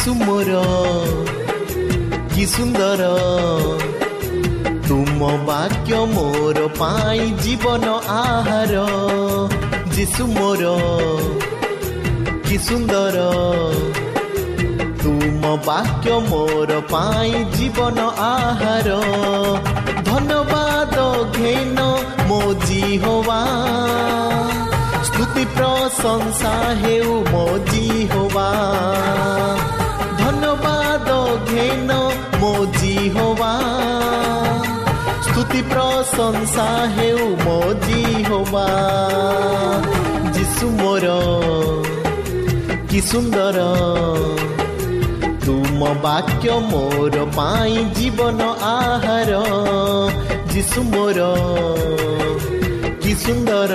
ଯିଶୁ ମୋର କି ସୁନ୍ଦର ତୁମ ବାକ୍ୟ ମୋର ପାଇଁ ଜୀବନ ଆହାର ଯିଶୁ ମୋର କି ସୁନ୍ଦର ତୁମ ବାକ୍ୟ ମୋର ପାଇଁ ଜୀବନ ଆହାର ଧନ୍ୟବାଦ ଘେନ ମୋ ଜିହବା ସ୍ତୁତି ପ୍ରଶଂସା ହେଉ ମୋ ଜିହବା ধেন মজি হবা স্তুতি প্রশংসা হেউ মজি হবা যিসু মোর কি সুন্দর তুম বাক্য মোর পাই জীবন আহার যিসু মোর কি সুন্দর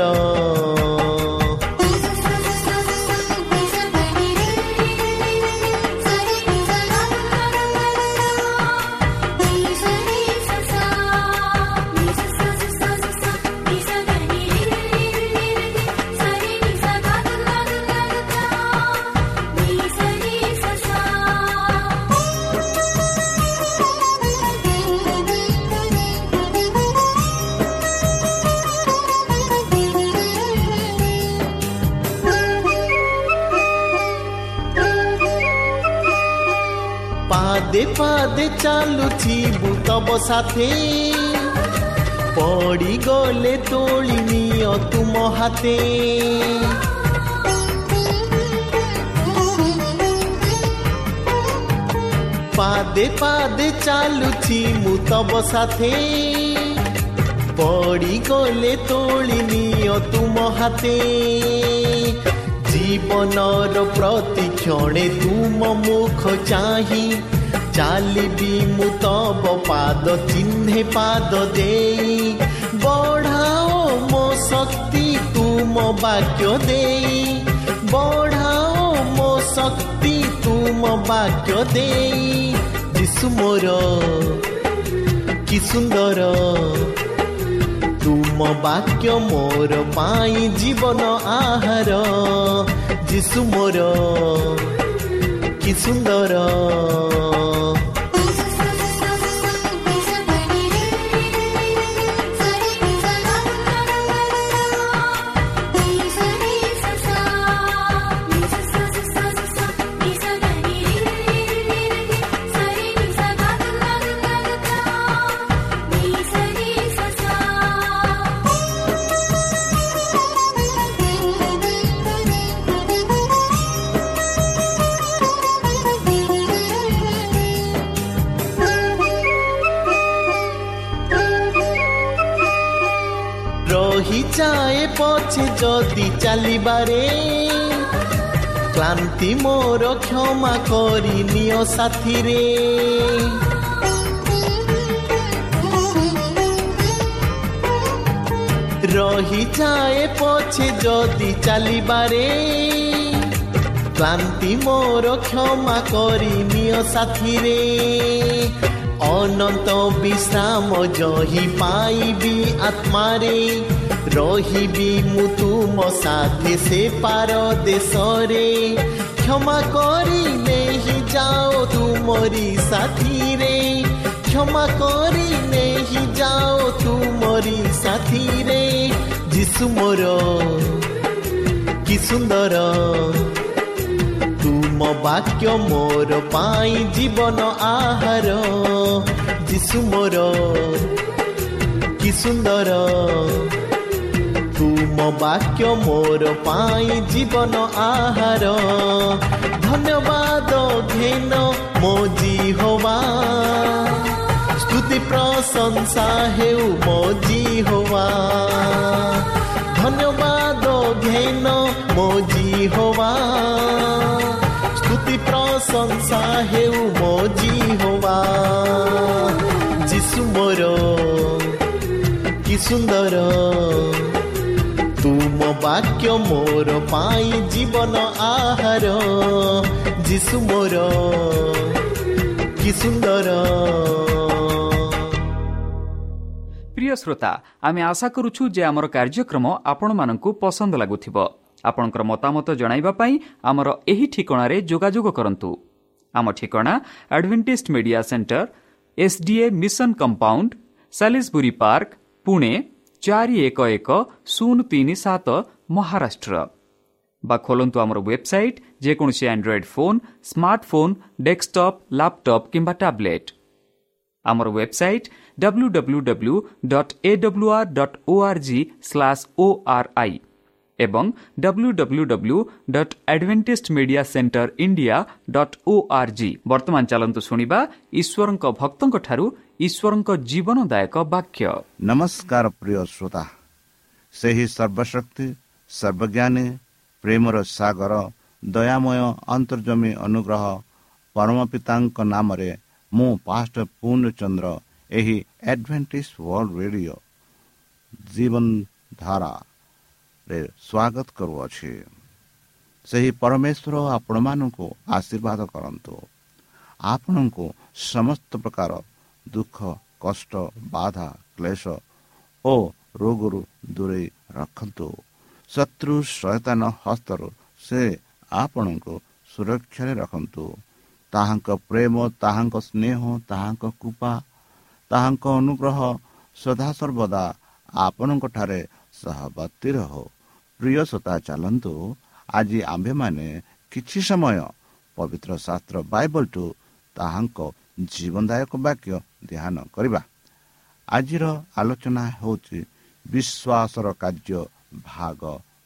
ତବ ସାଥେ ପଡ଼ିଗଲେ ତୋଳି ନିଅ ତୁମ ହାତେ ପାଦେ ପାଦେ ଚାଲୁଛି ମୁଁ ତବ ସାଥେ ପଡ଼ିଗଲେ ତୋଳି ନିଅ ତୁମ ହାତେ ଜୀବନର ପ୍ରତି କ୍ଷଣେ ତୁମ ମୁଖ ଚାହିଁ ଚାଲିବି ମୁଁ ତବ ପାଦ ଚିହ୍ନେ ପାଦ ଦେଇ। ବଢ଼ାଓ ମୋ ଶକ୍ତି ତୁମ ବାକ୍ୟ ଦେଇ। ବଢ଼ାଓ ମୋ ଶକ୍ତି ତୁମ ବାକ୍ୟ ଦେଇ। ଯିଶୁ ମୋର କି ସୁନ୍ଦର। ତୁମ ବାକ୍ୟ ମୋର ପାଇଁ ଜୀବନ ଆହାର। ଯିଶୁ ମୋର କି ସୁନ୍ଦର ରହିଯାଏ ଚାଲିବାରେ। କ୍ଳାନ୍ତି ମୋର କ୍ଷମା କରି ନିଅ ସାଥିରେ। ରହିଯାଏ ପଛେ ଯଦି ଚାଲିବାରେ। କ୍ଳାନ୍ତି ମୋର କ୍ଷମା କରି ନିଅ ସାଥିରେ। ଅନନ୍ତ ବିଶ୍ରାମ ଜହି ପାଇବି ଆତ୍ମାରେ। ରହିବି ମୁଁ ତୁମ ସାଥେ ସେ ପାର ଦେଶରେ କ୍ଷମା କରି ନେଇ ଯାଅ ତୁମରି ସାଥିରେ। କ୍ଷମା କରି ନେଇ ଯାଅ ତୁମରି ସାଥିରେ। ଯୀଶୁ ମୋର କି ସୁନ୍ଦର। ତୁମ ବାକ୍ୟ ମୋର ପାଇଁ ଜୀବନ ଆହାର। ଯୀଶୁ ମୋର କି ସୁନ୍ଦର। ତୁମ ବାକ୍ୟ ମୋର ପାଇଁ ଜୀବନ ଆହାର। ଧନ୍ୟବାଦ ଘେନ ମୋ ଜିହବା ସ୍ତୁତି ପ୍ରଶଂସା ହେଉ ମୋ ଜିହବା ଧନ୍ୟବାଦ ଘେନ ମୋ ଜିହବା ସ୍ତୁତି ପ୍ରଶଂସା ହେଉ ମୋ ଜିହବା ଯୀଶୁ ମୋର କି ସୁନ୍ଦର। ବାକ୍ୟ ମୋର ପାଇଁ ଜୀବନ ଆହାର ଯିଶୁ ମୋର କି ସୁନ୍ଦର প্রিয় শ্রোতা আমি আশা করুছু যে আমার কার্যক্রম আপনার পসন্দ লাগুব আপনার মতামত পাই আমার এই ঠিকার যোগাযোগ করতু আমার ঠিকা Advantage Media Centre SDA Mission Compound সাি park Pune ଚାରି ଏକ ଏକ ଶୂନ ତିନି ସାତ ମହାରାଷ୍ଟ୍ର ବା ଖୋଲନ୍ତୁ ଆମର ୱେବସାଇଟ୍ ଯେକୌଣସି Android phone smartphone desktop laptop କିମ୍ବା ଟ୍ୟାବ୍ଲେଟ୍ ଆମର website W W W dot A W R dot O R G slash O R I ଏବଂ W W W dot Advantage Media Centre India dot O R G ବର୍ତ୍ତମାନ ଚାଲନ୍ତୁ ଶୁଣିବା ଈଶ୍ୱରଙ୍କ ଭକ୍ତଙ୍କଠାରୁ ଈଶ୍ୱରଙ୍କ ଜୀବନଦାୟକ ବାକ୍ୟ। ନମସ୍କାର ପ୍ରିୟ ଶ୍ରୋତା। ସେହି ସର୍ବଶକ୍ତି ସର୍ବଜ୍ଞାନୀ ପ୍ରେମର ସାଗର ଦୟାମୟ ଅନ୍ତର୍ଜମୀ ଅନୁଗ୍ରହ ପରମ ପିତାଙ୍କ ନାମରେ ମୁଁ ପାଷ୍ଟ ପୂର୍ଣ୍ଣଚନ୍ଦ୍ର ଏହି ଆଡଭେଣ୍ଟିସ୍ ୱାର୍ଲଡ ରେଡ଼ିଓ ଜୀବନଧାରାରେ ସ୍ୱାଗତ କରୁଅଛି ସେହି ପରମେଶ୍ୱର ଆପଣମାନଙ୍କୁ ଆଶୀର୍ବାଦ କରନ୍ତୁ। ଆପଣଙ୍କୁ ସମସ୍ତ ପ୍ରକାର ଦୁଃଖ କଷ୍ଟ ବାଧା କ୍ଲେଶ ଓ ରୋଗରୁ ଦୂରେଇ ରଖନ୍ତୁ। ଶତ୍ରୁ ସଚେତନ ହସ୍ତରୁ ସେ ଆପଣଙ୍କୁ ସୁରକ୍ଷାରେ ରଖନ୍ତୁ। ତାହାଙ୍କ ପ୍ରେମ ତାହାଙ୍କ ସ୍ନେହ ତାହାଙ୍କ କୃପା ତାହାଙ୍କ ଅନୁଗ୍ରହ ସଦାସର୍ବଦା ଆପଣଙ୍କଠାରେ ସହବର୍ତ୍ତୀ ରହ। ପ୍ରିୟସତା ଚାଲନ୍ତୁ ଆଜି ଆମ୍ଭେମାନେ କିଛି ସମୟ ପବିତ୍ର ଶାସ୍ତ୍ର ବାଇବଲଠୁ ତାହାଙ୍କ ଜୀବନଦାୟକ ବାକ୍ୟ ଧ୍ୟାନ କରିବା। ଆଜିର ଆଲୋଚନା ହେଉଛି ବିଶ୍ୱାସର କାର୍ଯ୍ୟ ଭାଗ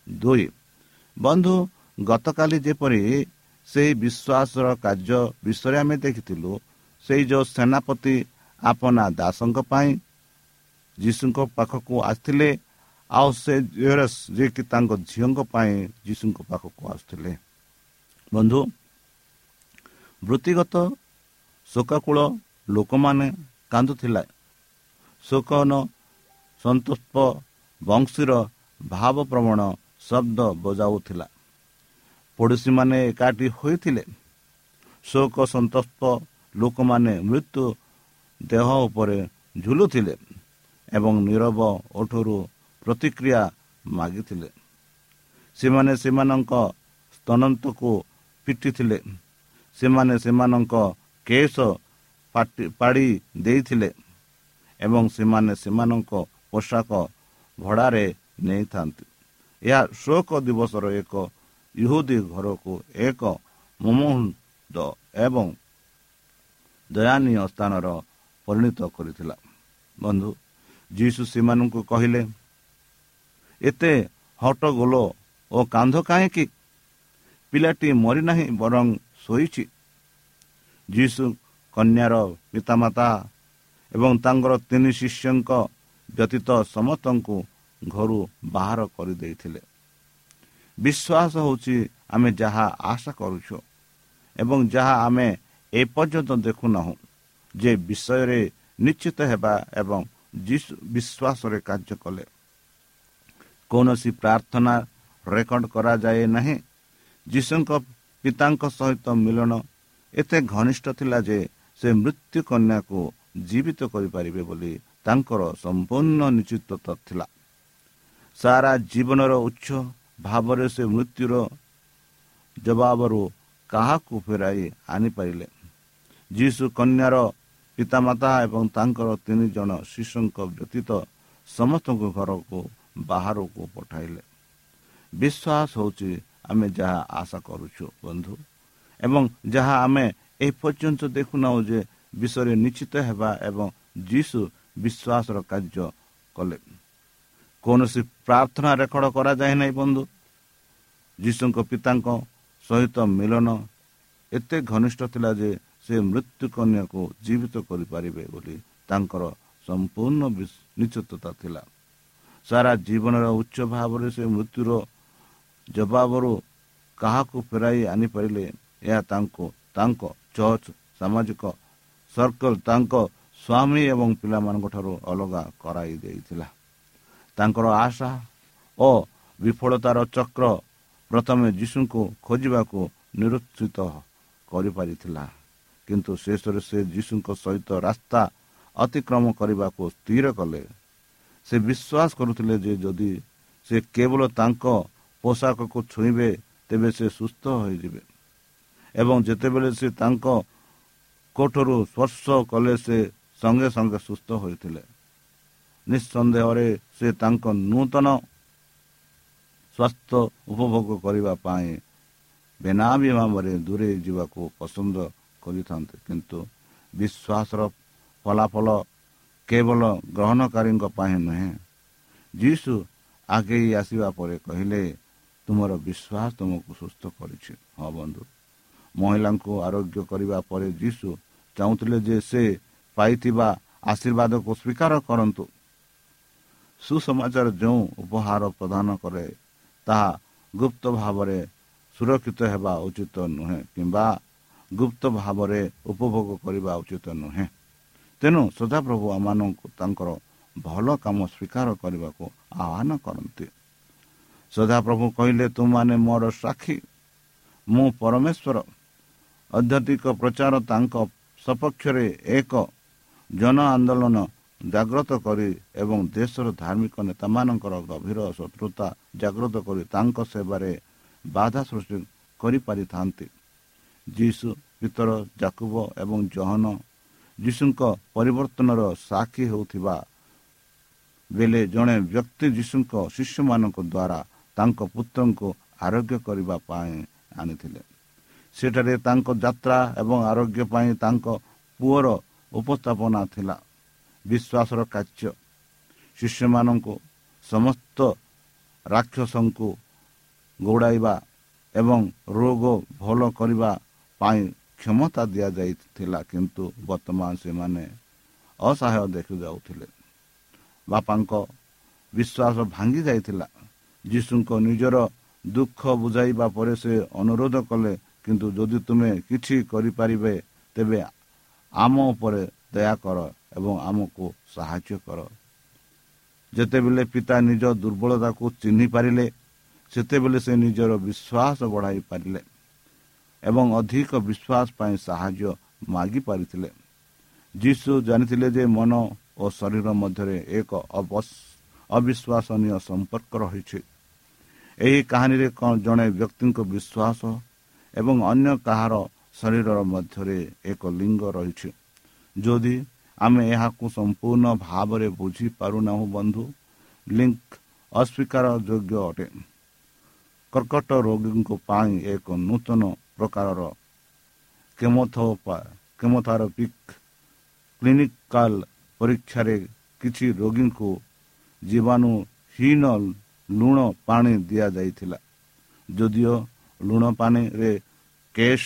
ଦୁଇ। ବନ୍ଧୁ ଗତକାଲି ଯେପରି ସେହି ବିଶ୍ୱାସର କାର୍ଯ୍ୟ ବିଷୟରେ ଆମେ ଦେଖିଥିଲୁ ସେଇ ଯେଉଁ ସେନାପତି ଆପନା ଦାସଙ୍କ ପାଇଁ ଯୀଶୁଙ୍କ ପାଖକୁ ଆସିଥିଲେ ଆଉ ସେ ଯିଏକି ତାଙ୍କ ଝିଅଙ୍କ ପାଇଁ ଯୀଶୁଙ୍କ ପାଖକୁ ଆସୁଥିଲେ ବନ୍ଧୁ ବୃତ୍ତିଗତ ଶୋକାକୂଳ ଲୋକମାନେ କାନ୍ଦୁଥିଲା ଶୋକନ ସନ୍ତୋଷ ବଂଶୀର ଭାବପ୍ରବଣ ଶବ୍ଦ ବଜାଉଥିଲା ପଡ଼ୋଶୀମାନେ ଏକାଠି ହୋଇଥିଲେ ଶୋକ ସନ୍ତସ୍ତ ଲୋକମାନେ ମୃତ୍ୟୁ ଦେହ ଉପରେ ଝୁଲୁଥିଲେ ଏବଂ ନିରବ ଓଠରୁ ପ୍ରତିକ୍ରିୟା ମାଗିଥିଲେ। ସେମାନେ ସେମାନଙ୍କ ସ୍ତନନ୍ତକୁ ପିଟିଥିଲେ। ସେମାନେ ସେମାନଙ୍କ କେଶ ପାଡ଼ି ଦେଇଥିଲେ ଏବଂ ସେମାନେ ସେମାନଙ୍କ ପୋଷାକ ଭଡ଼ାରେ ନେଇଥାନ୍ତି। ଏହା ଶୋକ ଦିବସର ଏକ ଇହୁଦୀ ଘରକୁ ଏକ ମମୋଦ ଏବଂ ଦୟାନୀୟ ସ୍ଥାନର ପରିଣତ କରିଥିଲା। ବନ୍ଧୁ ଯୀଶୁ ସେମାନଙ୍କୁ କହିଲେ ଏତେ ହଟଗୋଲ ଓ କାନ୍ଧ କାହିଁକି? ପିଲାଟି ମରିନାହିଁ ବରଂ ଶୋଇଛି। ଯୀଶୁ କନ୍ୟାର ପିତାମାତା ଏବଂ ତାଙ୍କର ତିନି ଶିଷ୍ୟଙ୍କ ବ୍ୟତୀତ ସମସ୍ତଙ୍କୁ ଘରୁ ବାହାର କରିଦେଇଥିଲେ। ବିଶ୍ୱାସ ହେଉଛି ଆମେ ଯାହା ଆଶା କରୁଛୁ ଏବଂ ଯାହା ଆମେ ଏପର୍ଯ୍ୟନ୍ତ ଦେଖୁନାହୁଁ ଯେ ବିଷୟରେ ନିଶ୍ଚିତ ହେବା ଏବଂ ବିଶ୍ୱାସରେ କାର୍ଯ୍ୟ କଲେ। କୌଣସି ପ୍ରାର୍ଥନା ରେକର୍ଡ କରାଯାଏ ନାହିଁ। ଯୀଶୁଙ୍କ ପିତାଙ୍କ ସହିତ ମିଳନ ଏତେ ଘନିଷ୍ଠ ଥିଲା ଯେ ସେ ମୃତ୍ୟୁ କନ୍ୟାକୁ ଜୀବିତ କରିପାରିବେ ବୋଲି ତାଙ୍କର ସମ୍ପୂର୍ଣ୍ଣ ନିଶ୍ଚିତ ଥିଲା। ସାରା ଜୀବନର ଉଚ୍ଚ ଭାବରେ ସେ ମୃତ୍ୟୁର ଜବାବରୁ କାହାକୁ ଫେରାଇ ଆଣିପାରିଲେ? ଯୀଶୁ କନ୍ୟାର ପିତାମାତା ଏବଂ ତାଙ୍କର ତିନି ଜଣ ଶିଶୁଙ୍କ ବ୍ୟତୀତ ସମସ୍ତଙ୍କ ଘରକୁ ବାହାରକୁ ପଠାଇଲେ। ବିଶ୍ୱାସ ହେଉଛି ଆମେ ଯାହା ଆଶା କରୁଛୁ ବନ୍ଧୁ ଏବଂ ଯାହା ଆମେ ଏ ପର୍ଯ୍ୟନ୍ତ ଦେଖୁନାହୁଁ ଯେ ବିଷୟରେ ନିଶ୍ଚିତ ହେବା ଏବଂ ଯୀଶୁ ବିଶ୍ୱାସର କାର୍ଯ୍ୟ କଲେ। କୌଣସି ପ୍ରାର୍ଥନା ରେକର୍ଡ କରାଯାଏ ନାହିଁ ବନ୍ଧୁ। ଯୀଶୁଙ୍କ ପିତାଙ୍କ ସହିତ ମିଳନ ଏତେ ଘନିଷ୍ଠ ଥିଲା ଯେ ସେ ମୃତ୍ୟୁ କନ୍ୟାକୁ ଜୀବିତ କରିପାରିବେ ବୋଲି ତାଙ୍କର ସମ୍ପୂର୍ଣ୍ଣ ନିଶ୍ଚିତତା ଥିଲା। ସାରା ଜୀବନର ଉଚ୍ଚ ଭାବରେ ସେ ମୃତ୍ୟୁର ଜବାବରୁ କାହାକୁ ଫେରାଇ ଆଣିପାରିଲେ ଏହା ତାଙ୍କୁ ତାଙ୍କ ଚର୍ଚ୍ଚ ସାମାଜିକ ସର୍କଲ ତାଙ୍କ ସ୍ୱାମୀ ଏବଂ ପିଲାମାନଙ୍କ ଠାରୁ ଅଲଗା କରାଇ ଦେଇଥିଲା। ତାଙ୍କର ଆଶା ଓ ବିଫଳତାର ଚକ୍ର ପ୍ରଥମେ ଯୀଶୁଙ୍କୁ ଖୋଜିବାକୁ ନିରୁତ୍ସିତ କରିପାରିଥିଲା। କିନ୍ତୁ ଶେଷରେ ସେ ଯୀଶୁଙ୍କ ସହିତ ରାସ୍ତା ଅତିକ୍ରମ କରିବାକୁ ସ୍ଥିର କଲେ। ସେ ବିଶ୍ୱାସ କରୁଥିଲେ ଯେ ଯଦି ସେ କେବଳ ତାଙ୍କ ପୋଷାକକୁ ଛୁଇଁବେ ତେବେ ସେ ସୁସ୍ଥ ହୋଇଯିବେ। ଏବଂ ଯେତେବେଳେ ସେ ତାଙ୍କ କୋଠରୁ ସ୍ପର୍ଶ କଲେ ସେ ସଙ୍ଗେ ସଙ୍ଗେ ସୁସ୍ଥ ହୋଇଥିଲେ। ନିଃସନ୍ଦେହରେ ସେ ତାଙ୍କ ନୂତନ ସ୍ୱାସ୍ଥ୍ୟ ଉପଭୋଗ କରିବା ପାଇଁ ବେନାମୀ ଭାବରେ ଦୂରେଇ ଯିବାକୁ ପସନ୍ଦ କରିଥାନ୍ତି। କିନ୍ତୁ ବିଶ୍ୱାସର ଫଳାଫଳ କେବଳ ଗ୍ରହଣକାରୀଙ୍କ ପାଇଁ ନୁହେଁ। ଯୀଶୁ ଆଗେଇ ଆସିବା ପରେ କହିଲେ ତୁମର ବିଶ୍ୱାସ ତୁମକୁ ସୁସ୍ଥ କରିଛି। ହଁ ବନ୍ଧୁ। ମହିଳାଙ୍କୁ ଆରୋଗ୍ୟ କରିବା ପରେ ଯୀଶୁ ଚାହୁଁଥିଲେ ଯେ ସେ ପାଇଥିବା ଆଶୀର୍ବାଦକୁ ସ୍ୱୀକାର କରନ୍ତୁ। ସୁସମାଚାର ଯେଉଁ ଉପହାର ପ୍ରଦାନ କରେ ତାହା ଗୁପ୍ତ ଭାବରେ ସୁରକ୍ଷିତ ହେବା ଉଚିତ ନୁହେଁ କିମ୍ବା ଗୁପ୍ତ ଭାବରେ ଉପଭୋଗ କରିବା ଉଚିତ ନୁହେଁ। ତେଣୁ ସଦାପ୍ରଭୁ ଆମମାନଙ୍କୁ ତାଙ୍କର ଭଲ କାମ ସ୍ୱୀକାର କରିବାକୁ ଆହ୍ୱାନ କରନ୍ତି। ସଦାପ୍ରଭୁ କହିଲେ ତୁମମାନେ ମୋର ସାକ୍ଷୀ। ମୁଁ ପରମେଶ୍ୱର। ଅଧ୍ୟାତ୍ମିକ ପ୍ରଚାର ତାଙ୍କ ସପକ୍ଷରେ ଏକ ଜନ ଆନ୍ଦୋଳନ ଜାଗ୍ରତ କରି ଏବଂ ଦେଶର ଧାର୍ମିକ ନେତାମାନଙ୍କର ଗଭୀର ଶତ୍ରୁତା ଜାଗ୍ରତ କରି ତାଙ୍କ ସେବାରେ ବାଧା ସୃଷ୍ଟି କରିପାରିଥାନ୍ତି। ଯୀଶୁ ପିତର ଜାକୁବ ଏବଂ ଜହନ ଯୀଶୁଙ୍କ ପରିବର୍ତ୍ତନର ସାକ୍ଷୀ ହେଉଥିବା ବେଳେ ଜଣେ ବ୍ୟକ୍ତି ଯୀଶୁଙ୍କ ଶିଶୁମାନଙ୍କ ଦ୍ୱାରା ତାଙ୍କ ପୁତ୍ରଙ୍କୁ ଆରୋଗ୍ୟ କରିବା ପାଇଁ ଆଣିଥିଲେ। ସେଠାରେ ତାଙ୍କ ଯାତ୍ରା ଏବଂ ଆରୋଗ୍ୟ ପାଇଁ ତାଙ୍କ ପୁଅର ଉପସ୍ଥାପନା ଥିଲା। ବିଶ୍ୱାସର କାର୍ଯ୍ୟ। ଶିଷ୍ୟମାନଙ୍କୁ ସମସ୍ତ ରାକ୍ଷସଙ୍କୁ ଗୋଡ଼ାଇବା ଏବଂ ରୋଗ ଭଲ କରିବା ପାଇଁ କ୍ଷମତା ଦିଆଯାଇଥିଲା କିନ୍ତୁ ବର୍ତ୍ତମାନ ସେମାନେ ଅସହାୟ ଦେଖିଯାଉଥିଲେ। ବାପାଙ୍କ ବିଶ୍ୱାସ ଭାଙ୍ଗି ଯାଇଥିଲା। ଯୀଶୁଙ୍କ ନିଜର ଦୁଃଖ ବୁଝାଇବା ପରେ ସେ ଅନୁରୋଧ କଲେ କିନ୍ତୁ ଯଦି ତୁମେ କିଛି କରିପାରିବେ ତେବେ ଆମ ଉପରେ ଦୟା କର ଏବଂ ଆମକୁ ସାହାଯ୍ୟ କର। ଯେତେବେଳେ ପିତା ନିଜ ଦୁର୍ବଳତାକୁ ଚିହ୍ନି ପାରିଲେ ସେତେବେଳେ ସେ ନିଜର ବିଶ୍ୱାସ ବଢ଼ାଇ ପାରିଲେ। ଏବଂ ଅଧିକ ବିଶ୍ୱାସ ପାଇଁ ସାହାଯ୍ୟ ମାଗିପାରିଥିଲେ ଯୀଶୁ ଜାଣିଥିଲେ ଯେ ମନ ଓ ଶରୀର ମଧ୍ୟରେ ଏକ ଅବିଶ୍ୱାସନୀୟ ସମ୍ପର୍କ ରହିଛି। ଏହି କାହାଣୀରେ ଜଣେ ବ୍ୟକ୍ତିଙ୍କ ବିଶ୍ୱାସ ଏବଂ ଅନ୍ୟ କାହାର ଶରୀରର ମଧ୍ୟରେ ଏକ ଲିଙ୍ଗ ରହିଛି? ଯଦି ଆମେ ଏହାକୁ ସମ୍ପୂର୍ଣ୍ଣ ଭାବରେ ବୁଝିପାରୁନାହୁଁ ବନ୍ଧୁ ଲିଙ୍କ ଅସ୍ୱୀକାର ଯୋଗ୍ୟ ଅଟେ। କର୍କଟ ରୋଗୀଙ୍କ ପାଇଁ ଏକ ନୂତନ ପ୍ରକାରର କେମୋଥେରାପିକ୍ କ୍ଲିନିକାଲ ପରୀକ୍ଷାରେ କିଛି ରୋଗୀଙ୍କୁ ଜୀବାଣୁହୀନ ଲୁଣ ପାଣି ଦିଆଯାଇଥିଲା। ଯଦିଓ ଲୁଣ ପାଣିରେ କେଶ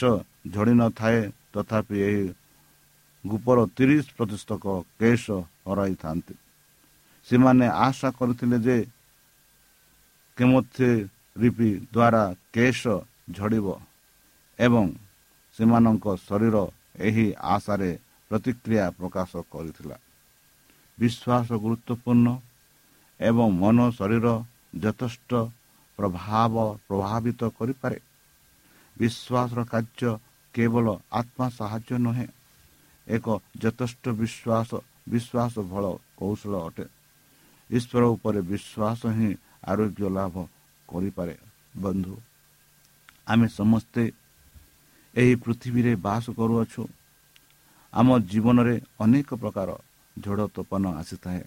ଝଡ଼ିନଥାଏ ତଥାପି ଏହି ଗୁପର ତିରିଶ ପ୍ରତିଶତ କେଶ ହରାଇଥାନ୍ତି। ସେମାନେ ଆଶା କରିଥିଲେ ଯେ କେମୋଥେ ରିପି ଦ୍ୱାରା କେଶ ଝଡ଼ିବ। ଏବଂ ସେମାନଙ୍କ ଶରୀର ଏହି ଆଶାରେ ପ୍ରତିକ୍ରିୟା ପ୍ରକାଶ କରିଥିଲା। ବିଶ୍ୱାସ ଗୁରୁତ୍ୱପୂର୍ଣ୍ଣ ଏବଂ ମନ ଶରୀର ଯଥେଷ୍ଟ ପ୍ରଭାବ ପ୍ରଭାବିତ କରିପାରେ। ବିଶ୍ୱାସର କାର୍ଯ୍ୟ କେବଳ ଆତ୍ମା ସାହାଯ୍ୟ ନୁହେଁ ଏକ ଯଥେଷ୍ଟ ବିଶ୍ୱାସ ବିଶ୍ୱାସ ଭଲ କୌଶଳ ଅଟେ। ଈଶ୍ୱର ଉପରେ ବିଶ୍ୱାସ ହିଁ ଆରୋଗ୍ୟ ଲାଭ କରିପାରେ। ବନ୍ଧୁ ଆମେ ସମସ୍ତେ ଏହି ପୃଥିବୀରେ ବାସ କରୁଅଛୁ। ଆମ ଜୀବନରେ ଅନେକ ପ୍ରକାର ଝଡ଼ ତୋପନ ଆସିଥାଏ।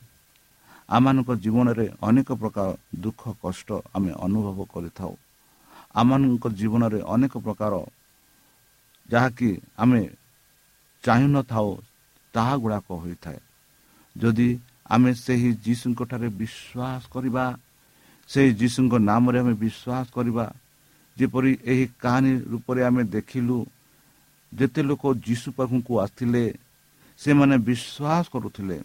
ଆମମାନଙ୍କ ଜୀବନରେ ଅନେକ ପ୍ରକାର ଦୁଃଖ କଷ୍ଟ ଆମେ ଅନୁଭବ କରିଥାଉ। ଆମମାନଙ୍କ ଜୀବନରେ ଅନେକ ପ୍ରକାର ଯାହାକି ଆମେ ଚାହିଁନଥାଉ ତାହା ଗୁଡ଼ାକ ହୋଇଥାଏ। ଯଦି ଆମେ ସେହି ଯୀଶୁଙ୍କଠାରେ ବିଶ୍ୱାସ କରିବା ସେହି ଯୀଶୁଙ୍କ ନାମରେ ଆମେ ବିଶ୍ୱାସ କରିବା ଯେପରି ଏହି କାହାଣୀ ରୂପରେ ଆମେ ଦେଖିଲୁ ଯେତେ ଲୋକ ଯୀଶୁ ପାଖକୁ ଆସିଥିଲେ ସେମାନେ ବିଶ୍ୱାସ କରୁଥିଲେ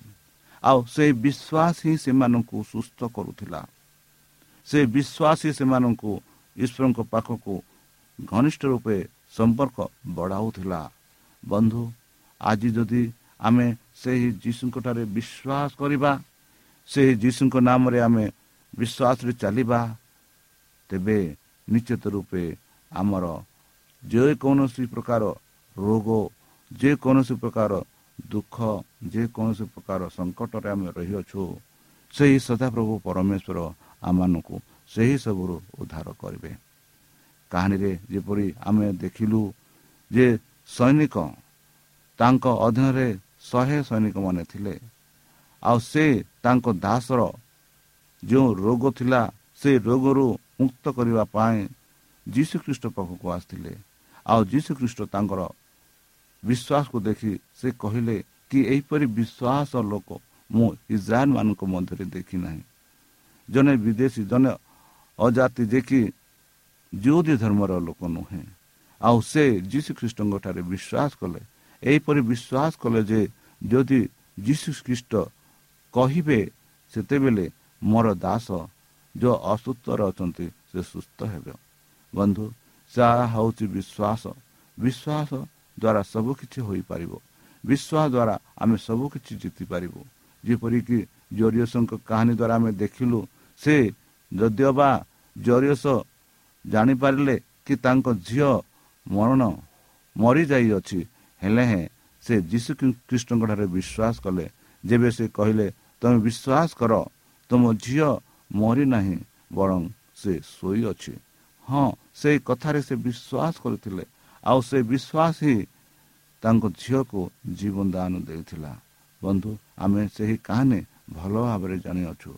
ଆଉ ସେହି ବିଶ୍ୱାସ ହିଁ ସେମାନଙ୍କୁ ସୁସ୍ଥ କରୁଥିଲା। ସେ ବିଶ୍ୱାସ ହିଁ ସେମାନଙ୍କୁ ଈଶ୍ୱରଙ୍କ ପାଖକୁ ଘନିଷ୍ଠ ରୂପେ ସମ୍ପର୍କ ବଢ଼ାଉଥିଲା। ବନ୍ଧୁ ଆଜି ଯଦି ଆମେ ସେହି ଯୀଶୁଙ୍କଠାରେ ବିଶ୍ୱାସ କରିବା ସେହି ଯୀଶୁଙ୍କ ନାମରେ ଆମେ ବିଶ୍ୱାସରେ ଚାଲିବା ତେବେ ନିଶ୍ଚିତ ରୂପେ ଆମର ଯେକୌଣସି ପ୍ରକାର ରୋଗ ଯେକୌଣସି ପ୍ରକାର ଦୁଃଖ ଯେକୌଣସି ପ୍ରକାର ସଙ୍କଟରେ ଆମେ ରହିଅଛୁ ସେହି ସଦାପ୍ରଭୁ ପରମେଶ୍ୱର ଆମମାନଙ୍କୁ ସେହି ସବୁରୁ ଉଦ୍ଧାର କରିବେ। କାହାଣୀରେ ଯେପରି ଆମେ ଦେଖିଲୁ ଯେ ସୈନିକ ତାଙ୍କ ଅଧୀନରେ ଶହେ ସୈନିକମାନେ ଥିଲେ ଆଉ ସେ ତାଙ୍କ ଦାସର ଯେଉଁ ରୋଗ ଥିଲା ସେ ରୋଗରୁ ମୁକ୍ତ କରିବା ପାଇଁ ଯୀଶୁଖ୍ରୀଷ୍ଟ ପାଖକୁ ଆସିଥିଲେ। ଆଉ ଯୀଶୁଖ୍ରୀଷ୍ଟ ତାଙ୍କର ବିଶ୍ୱାସକୁ ଦେଖି ସେ କହିଲେ କି ଏହିପରି ବିଶ୍ୱାସ ଲୋକ ମୁଁ ଇସ୍ରାଏଲ ମାନଙ୍କ ମଧ୍ୟରେ ଦେଖି ନାହିଁ। ଜଣେ ବିଦେଶୀ ଜଣେ ଅଜାତି ଯେ କି ଯେଉଁଦି ଧର୍ମର ଲୋକ ନୁହେଁ। ଆଉ ସେ ଯୀଶୁଖ୍ରୀଷ୍ଟଙ୍କ ଠାରେ ବିଶ୍ୱାସ କଲେ। ଏହିପରି ବିଶ୍ୱାସ କଲେ ଯେ ଯଦି ଯୀଶୁ ଖ୍ରୀଷ୍ଟ କହିବେ ସେତେବେଳେ ମୋର ଦାସ ଯେଉଁ ଅସୁସ୍ଥରେ ଅଛନ୍ତି ସେ ସୁସ୍ଥ ହେବେ। ବନ୍ଧୁ ଯାହା ହେଉଛି ବିଶ୍ୱାସ ବିଶ୍ୱାସ ଦ୍ୱାରା ସବୁକିଛି ହୋଇପାରିବ। ବିଶ୍ୱାସ ଦ୍ୱାରା ଆମେ ସବୁକିଛି ଜିତିପାରିବୁ ଯେପରିକି ଜରିୟସଙ୍କ କାହାଣୀ ଦ୍ୱାରା ଆମେ ଦେଖିଲୁ ସେ ଯଦିଓ ବା ଜରିୟସ ଜାଣିପାରିଲେ କି ତାଙ୍କ ଝିଅ ମରଣ ମରିଯାଇଅଛି ହେଲେ ହେଁ ସେ ଯୀଶୁ ଖ୍ରୀଷ୍ଟଙ୍କ ଠାରେ ବିଶ୍ୱାସ କଲେ। ଯେବେ ସେ କହିଲେ ତୁମେ ବିଶ୍ୱାସ କର ତୁମ ଝିଅ ମରିନାହିଁ ବରଂ ସେ ଶୋଇଅଛି ହଁ ସେଇ କଥାରେ ସେ ବିଶ୍ୱାସ କରିଥିଲେ। ଆଉ ସେ ବିଶ୍ୱାସ ହିଁ ତାଙ୍କ ଝିଅକୁ ଜୀବନ ଦାନ ଦେଇଥିଲା। ବନ୍ଧୁ ଆମେ ସେହି କାହାଣୀ ଭଲ ଭାବରେ ଜାଣିଅଛୁ।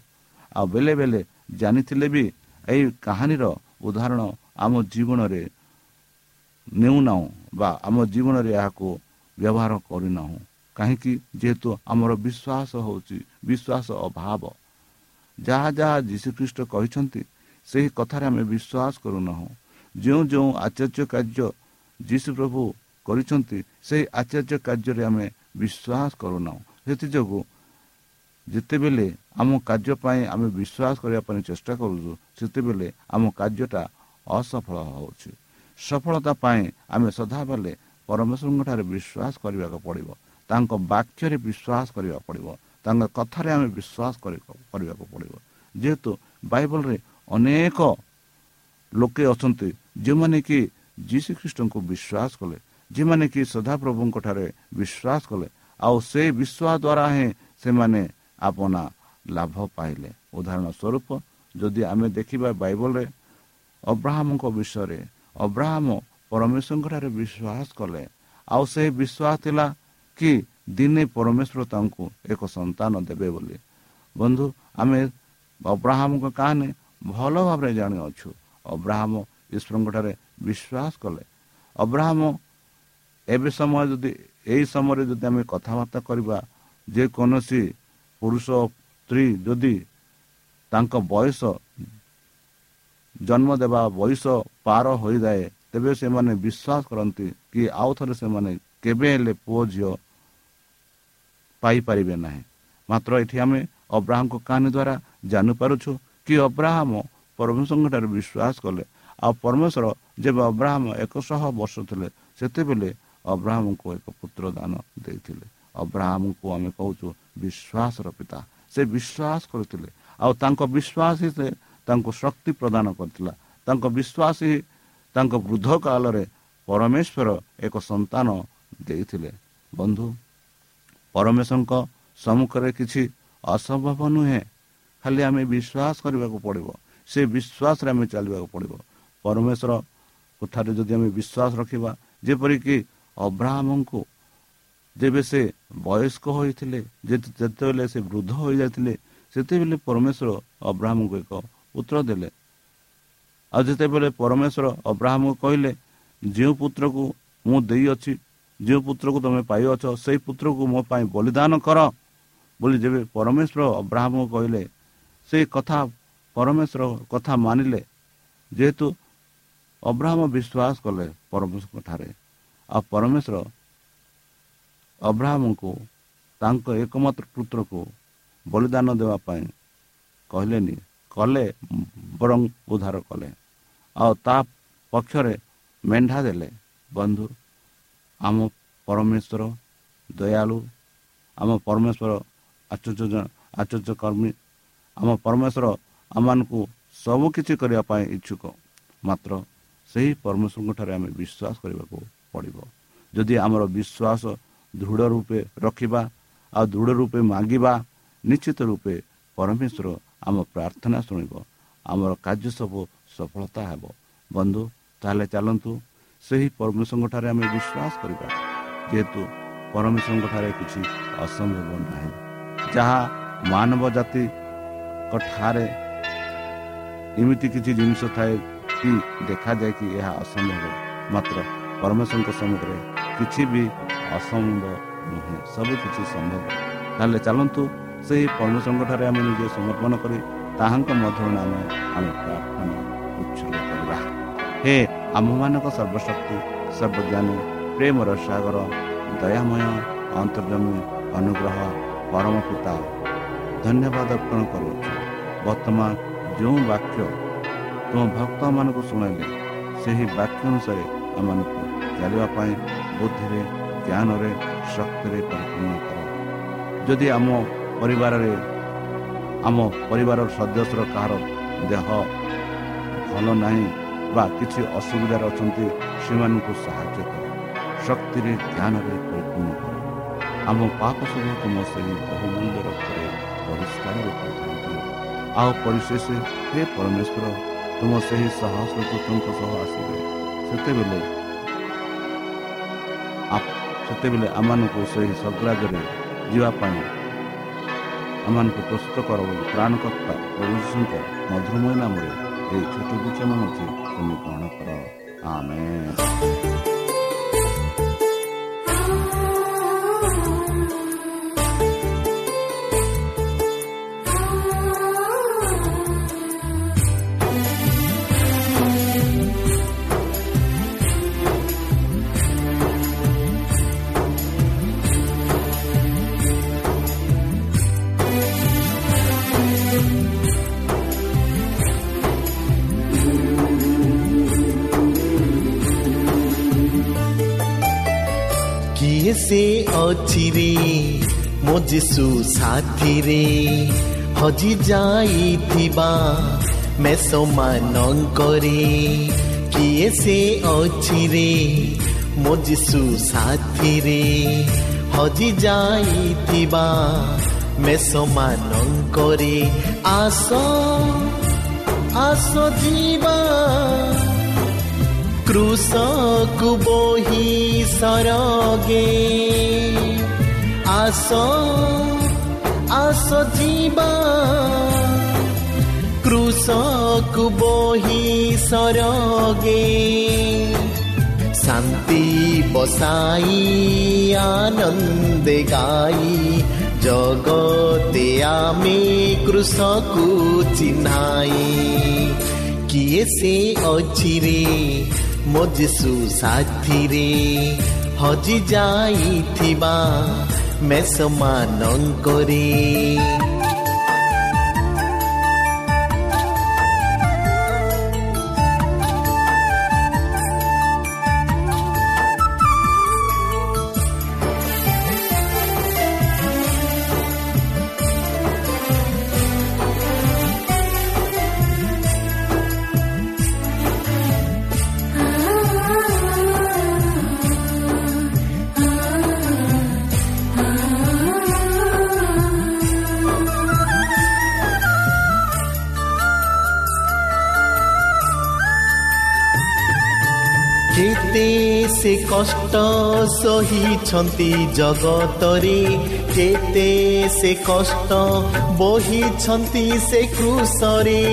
ଆଉ ବେଳେ ବେଳେ ଜାଣିଥିଲେ ବି ଏହି କାହାଣୀର ଉଦାହରଣ ଆମ ଜୀବନରେ ନେଉନାହୁଁ ବା ଆମ ଜୀବନରେ ଏହାକୁ ବ୍ୟବହାର କରିନାହୁଁ। କାହିଁକି? ଯେହେତୁ ଆମର ବିଶ୍ୱାସ ହେଉଛି ବିଶ୍ୱାସ ଅଭାବ। ଯାହା ଯାହା ଯୀଶୁଖ୍ରୀଷ୍ଟ କହିଛନ୍ତି ସେହି କଥାରେ ଆମେ ବିଶ୍ୱାସ କରୁନାହୁଁ। ଯେଉଁ ଯେଉଁ ଆଚାର୍ଯ୍ୟ କାର୍ଯ୍ୟ ଯୀଶୁ ପ୍ରଭୁ କରିଛନ୍ତି ସେହି ଆଚାର୍ଯ୍ୟ କାର୍ଯ୍ୟରେ ଆମେ ବିଶ୍ୱାସ କରୁନାହୁଁ। ସେଥିଯୋଗୁଁ ଯେତେବେଳେ ଆମ କାର୍ଯ୍ୟ ପାଇଁ ଆମେ ବିଶ୍ୱାସ କରିବା ପାଇଁ ଚେଷ୍ଟା କରୁଛୁ ସେତେବେଳେ ଆମ କାର୍ଯ୍ୟଟା ଅସଫଳ ହେଉଛି। ସଫଳତା ପାଇଁ ଆମେ ସଦାବେଳେ ପରମେଶ୍ୱରଙ୍କ ଠାରେ ବିଶ୍ୱାସ କରିବାକୁ ପଡ଼ିବ। ତାଙ୍କ ବାକ୍ୟରେ ବିଶ୍ୱାସ କରିବାକୁ ପଡ଼ିବ। ତାଙ୍କ କଥାରେ ଆମେ ବିଶ୍ୱାସ କରିବାକୁ ପଡ଼ିବ ଯେହେତୁ ବାଇବଲରେ ଅନେକ ଲୋକେ ଅଛନ୍ତି ଯେଉଁମାନେ କି ଯୀଶୁଖ୍ରୀଷ୍ଟଙ୍କୁ ବିଶ୍ୱାସ କଲେ ଯେଉଁମାନେ କି ସଦାପ୍ରଭୁଙ୍କ ଠାରେ ବିଶ୍ୱାସ କଲେ ଆଉ ସେ ବିଶ୍ୱାସ ଦ୍ୱାରା ହିଁ ସେମାନେ ଆପଣା ଲାଭ ପାଇଲେ ଉଦାହରଣ ସ୍ୱରୂପ ଯଦି ଆମେ ଦେଖିବା ବାଇବଲରେ ଅବ୍ରାହ୍ମଙ୍କ ବିଷୟରେ ଅବ୍ରାହ୍ମ ପରମେଶ୍ୱରଙ୍କ ଠାରେ ବିଶ୍ୱାସ କଲେ ଆଉ ସେହି ବିଶ୍ୱାସ ଥିଲା କି ଦିନେ ପରମେଶ୍ୱର ତାଙ୍କୁ ଏକ ସନ୍ତାନ ଦେବେ ବୋଲି। ବନ୍ଧୁ ଆମେ ଅବ୍ରାହ୍ମଙ୍କ କାହାଣୀ ଭଲ ଭାବରେ ଜାଣିଅଛୁ। ଅବ୍ରାହ୍ମ ଈଶ୍ୱରଙ୍କ ଠାରେ ବିଶ୍ୱାସ କଲେ। ଅବ୍ରାହ୍ମ ଏବେ ସମୟ ଯଦି ଏହି ସମୟରେ ଯଦି ଆମେ କଥାବାର୍ତ୍ତା କରିବା ଯେକୌଣସି ପୁରୁଷ ସ୍ତ୍ରୀ ଯଦି ତାଙ୍କ ବୟସ ଜନ୍ମ ଦେବା ବୟସ ପାର ହୋଇଯାଏ ତେବେ ସେମାନେ ବିଶ୍ୱାସ କରନ୍ତି କି ଆଉ ଥରେ ସେମାନେ କେବେ ହେଲେ ପୁଅ ଝିଅ ପାଇପାରିବେ ନାହିଁ। ମାତ୍ର ଏଠି ଆମେ ଅବ୍ରାହ୍ମଙ୍କ କାହାଣୀ ଦ୍ୱାରା ଜାଣିପାରୁଛୁ କି ଅବ୍ରାହମ ପରମେଶ୍ୱରଙ୍କ ଠାରେ ବିଶ୍ୱାସ କଲେ। ଆଉ ପରମେଶ୍ୱର ଯେବେ ଅବ୍ରାହ୍ମ ଏକଶହ ବର୍ଷ ଥିଲେ ସେତେବେଳେ ଅବ୍ରାହ୍ମଙ୍କୁ ଏକ ପୁତ୍ର ଦାନ ଦେଇଥିଲେ। ଅବ୍ରାହ୍ମଙ୍କୁ ଆମେ କହୁଛୁ ବିଶ୍ୱାସର ପିତା। ସେ ବିଶ୍ୱାସ କରିଥିଲେ। ଆଉ ତାଙ୍କ ବିଶ୍ୱାସ ହିଁ ସେ ତାଙ୍କୁ ଶକ୍ତି ପ୍ରଦାନ କରିଥିଲା। ତାଙ୍କ ବିଶ୍ୱାସ ହିଁ ତାଙ୍କ ବୃଦ୍ଧ କାଳରେ ପରମେଶ୍ୱର ଏକ ସନ୍ତାନ ଦେଇଥିଲେ। ବନ୍ଧୁ ପରମେଶ୍ୱରଙ୍କ ସମ୍ମୁଖରେ କିଛି ଅସମ୍ଭବ ନୁହେଁ। ଖାଲି ଆମେ ବିଶ୍ୱାସ କରିବାକୁ ପଡ଼ିବ। ସେ ବିଶ୍ୱାସରେ ଆମେ ଚାଲିବାକୁ ପଡ଼ିବ। ପରମେଶ୍ୱର ଠାରେ ଯଦି ଆମେ ବିଶ୍ୱାସ ରଖିବା ଯେପରିକି ଅବ୍ରାହ୍ମଙ୍କୁ ଯେବେ ସେ ବୟସ୍କ ହୋଇଥିଲେ ଯେତେବେଳେ ସେ ବୃଦ୍ଧ ହୋଇଯାଇଥିଲେ ସେତେବେଳେ ପରମେଶ୍ୱର ଅବ୍ରାହ୍ମଙ୍କୁ ଏକ ପୁତ୍ର ଦେଲେ। ଆଉ ଯେତେବେଳେ ପରମେଶ୍ୱର ଅବ୍ରାହ୍ମକୁ କହିଲେ ଯେଉଁ ପୁତ୍ରକୁ ମୁଁ ଦେଇଅଛି ଯେଉଁ ପୁତ୍ରକୁ ତୁମେ ପାଇଅଛ ସେଇ ପୁତ୍ରକୁ ମୋ ପାଇଁ ବଳିଦାନ କର। ବୋଲି ଯେବେ ପରମେଶ୍ୱର ଅବ୍ରାହ୍ମକୁ କହିଲେ ସେଇ କଥା ପରମେଶ୍ୱର କଥା ମାନିଲେ। ଯେହେତୁ ଅବ୍ରାହ୍ମ ବିଶ୍ୱାସ କଲେ ପରମେଶ୍ୱରଙ୍କ ଠାରେ ଆଉ ପରମେଶ୍ୱର ଅବ୍ରାହ୍ମଙ୍କୁ ତାଙ୍କ ଏକମାତ୍ର ପୁତ୍ରକୁ ବଳିଦାନ ଦେବା ପାଇଁ କହିଲେନି କଲେ ବରଂ ଉଦ୍ଧାର କଲେ। ଆଉ ତା ପକ୍ଷରେ ମେଣ୍ଢା ଦେଲେ ବନ୍ଧୁ। ଆମ ପରମେଶ୍ୱର ଦୟାଳୁ ଆମ ପରମେଶ୍ୱର ଆଚର୍ଯ୍ୟ ଆଚର୍ଯ୍ୟ କର୍ମୀ ଆମ ପରମେଶ୍ୱର ଆମମାନଙ୍କୁ ସବୁ କିଛି କରିବା ପାଇଁ ଇଚ୍ଛୁକ। ମାତ୍ର ସେହି ପରମେଶ୍ୱରଙ୍କ ଠାରେ ଆମେ ବିଶ୍ୱାସ କରିବାକୁ ପଡ଼ିବ। ଯଦି ଆମର ବିଶ୍ୱାସ ଦୃଢ଼ ରୂପେ ରଖିବା ଆଉ ଦୃଢ଼ ରୂପେ ମାଗିବା ନିଶ୍ଚିତ ରୂପେ ପରମେଶ୍ୱର ଆମ ପ୍ରାର୍ଥନା ଶୁଣିବ। ଆମର କାର୍ଯ୍ୟ ସବୁ ସଫଳତା ହେବ। ବନ୍ଧୁ ତାହେଲେ ଚାଲନ୍ତୁ ସେହି ପରମେଶ୍ୱରଙ୍କ ଠାରେ ଆମେ ବିଶ୍ୱାସ କରିବା ଯେହେତୁ ପରମେଶ୍ୱରଙ୍କ ଠାରେ କିଛି ଅସମ୍ଭବ ନାହିଁ। ଯାହା ମାନବ ଜାତିଙ୍କ ଠାରେ ଏମିତି କିଛି ଜିନିଷ ଥାଏ କି ଦେଖାଯାଏ କି ଏହା ଅସମ୍ଭବ ମାତ୍ର ପରମେଶ୍ୱରଙ୍କ ସମ୍ମୁଖରେ କିଛି ବି ଅସମ୍ଭବ ନୁହେଁ ସବୁ କିଛି ସମ୍ଭବ। ତାହେଲେ ଚାଲନ୍ତୁ ସେହି ପରମେଶ୍ୱରଙ୍କ ଠାରେ ଆମେ ନିଜେ ସମର୍ପଣ କରି ତାହାଙ୍କ ମଧ୍ୟରୁ ନାମେ ଆମେ ପ୍ରାର୍ଥନା ଉଚ୍ଛଲ କରିବା। ହେ ଆମ୍ଭମାନଙ୍କ ସର୍ବଶକ୍ତି ସର୍ବଜ୍ଞାନୀ ପ୍ରେମର ସାଗର ଦୟାମୟ ଅନ୍ତର୍ଜମୀ ଅନୁଗ୍ରହ ପରମ ପିତା ଧନ୍ୟବାଦ ଅର୍ପଣ କରୁଅଛୁ। ବର୍ତ୍ତମାନ ଯେଉଁ ବାକ୍ୟ ତୁମ ଭକ୍ତମାନଙ୍କୁ ଶୁଣାଇଲେ ସେହି ବାକ୍ୟ ଅନୁସାରେ ଆମମାନଙ୍କୁ ଚାଲିବା ପାଇଁ ବୁଦ୍ଧିରେ ଜ୍ଞାନରେ ଶକ୍ତିରେ ପରିପୂର୍ଣ୍ଣ କର। ଯଦି ଆମ ପରିବାରରେ ଆମ ପରିବାରର ସଦସ୍ୟର କାହାର ଦେହ ଭଲ ନାହିଁ ବା କିଛି ଅସୁବିଧାରେ ଅଛନ୍ତି ସେମାନଙ୍କୁ ସାହାଯ୍ୟ କର। ଶକ୍ତିରେ ଜ୍ଞାନରେ ପରିପୂର୍ଣ୍ଣ କର। ଆମ ପାପ ସବୁ ତୁମ ସେହି ବହୁମୂଲ୍ୟ ରକ୍ତରେ ପରିଷ୍କାର ରୂପେ ଆଉ ପରିଶେଷ ହେ ପରମେଶ୍ୱର ତୁମ ସେହି ସାହସ ପୁତ୍ରଙ୍କ ସହ ଆସିବେ। ସେତେବେଳେ ସେତେବେଳେ ଆମମାନଙ୍କୁ ସେହି ସଗ୍ରାଜରେ ଯିବା ପାଇଁ ଆମମାନଙ୍କୁ ପ୍ରସ୍ତୁତ କର ବୋଲି ପ୍ରାଣକର୍ତ୍ତା ପ୍ରଭୁଙ୍କ ମଧୁରମୟ ନାମରେ ଏହି ଛୋଟ ବିଚନ ମଧ୍ୟ ତୁମେ ଗ୍ରହଣ କର ଆମେ ସେ ଅଛି ରେ ମୋ ଯୀଶୁ ସାଥିରେ ହଜି ଯାଇଥିବା ମେଷମାନଙ୍କରେ କିଏ ସେ ଅଛି ରେ ମୋ ଯୀଶୁ ସାଥିରେ ହଜି ଯାଇଥିବା ମେଷମାନଙ୍କରେ ଆସ ଆସ ଯିବା କୃଷକୁ ବହି ସରଗେ ଆସ ଆସ ଯିବା କୃଷକୁ ବହି ସରଗେ ଶାନ୍ତି ବସାଇ ଆନନ୍ଦେ ଗାଇ ଜଗତେ ଆମେ କୃଷକୁ ଚିହ୍ନାଇ କିଏ ସେ ଅଛିରେ ମୋ ଯୀଶୁ ସାଥିରେ ହଜି ଯାଇଥିବା ମେଷମାନଙ୍କରେ ସେ କଷ୍ଟ ସହିଛନ୍ତି ଜଗତରେ କେତେ ସେ କଷ୍ଟ ବହିଛନ୍ତି ସେ କୃଷରେ।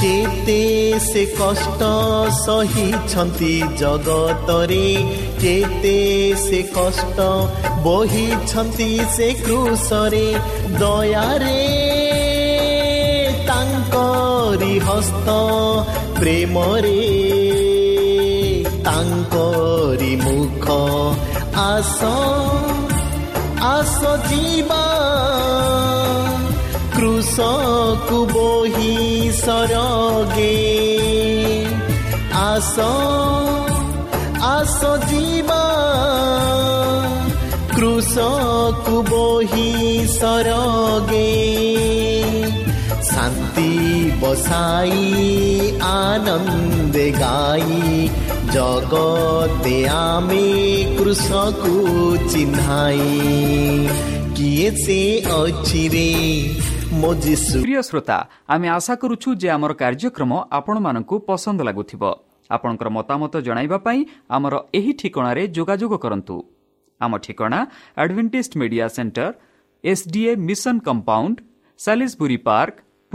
କେତେ ସେ କଷ୍ଟ ସହିଛନ୍ତି ଜଗତରେ କେତେ ସେ କଷ୍ଟ ବହିଛନ୍ତି ସେ କୃଷରେ ଦୟାରେ ତାଙ୍କରି ହସ୍ତ ପ୍ରେମରେ ତାଙ୍କରି ମୁଖ ଆସ ଆସ ଯିବା। କୃଷକୁ ବହି ସରଗେ। ଆସ ଆସ ଯିବା। କୃଷକୁ ବହି ସରଗେ। শান্তি বসাই আনন্দে গাই জগতে আমি কৃষ্ণকু চিহ্নাই কিয়ে সে অছি রে ମୋ ଯୀଶୁ ପ୍ରିୟ ଶ୍ରୋତା ଆମେ ଆଶା କରୁଛୁ ଯେ ଆମର କାର୍ଯ୍ୟକ୍ରମ ଆପଣମାନଙ୍କୁ ପସନ୍ଦ ଲାଗୁଥିବ ଆପଣଙ୍କର ମତାମତ ଜଣାଇବା ପାଇଁ ଆମର ଏହି ଠିକଣାରେ ଯୋଗାଯୋଗ କରନ୍ତୁ ଆମ ଠିକଣା Advantage Media Centre SDA Mission Compound Salisbury Park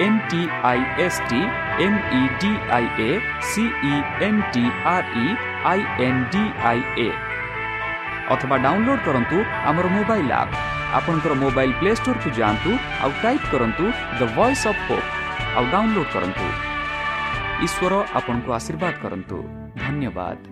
D I A C E N T R E I N D I A ଅଥବା ଡାଉନଲୋଡ୍ କରନ୍ତୁ ଆମର ମୋବାଇଲ୍ ଆପ୍ ଆପଣଙ୍କର ମୋବାଇଲ୍ ପ୍ଲେ ଷ୍ଟୋରକୁ ଯାଆନ୍ତୁ ଆଉ ଟାଇପ୍ କରନ୍ତୁ ଦ ଭଏସ୍ ଅଫ୍ ହୋପ୍ ଆଉ download କରନ୍ତୁ ଈଶ୍ୱର ଆପଣଙ୍କୁ ଆଶୀର୍ବାଦ କରନ୍ତୁ ଧନ୍ୟବାଦ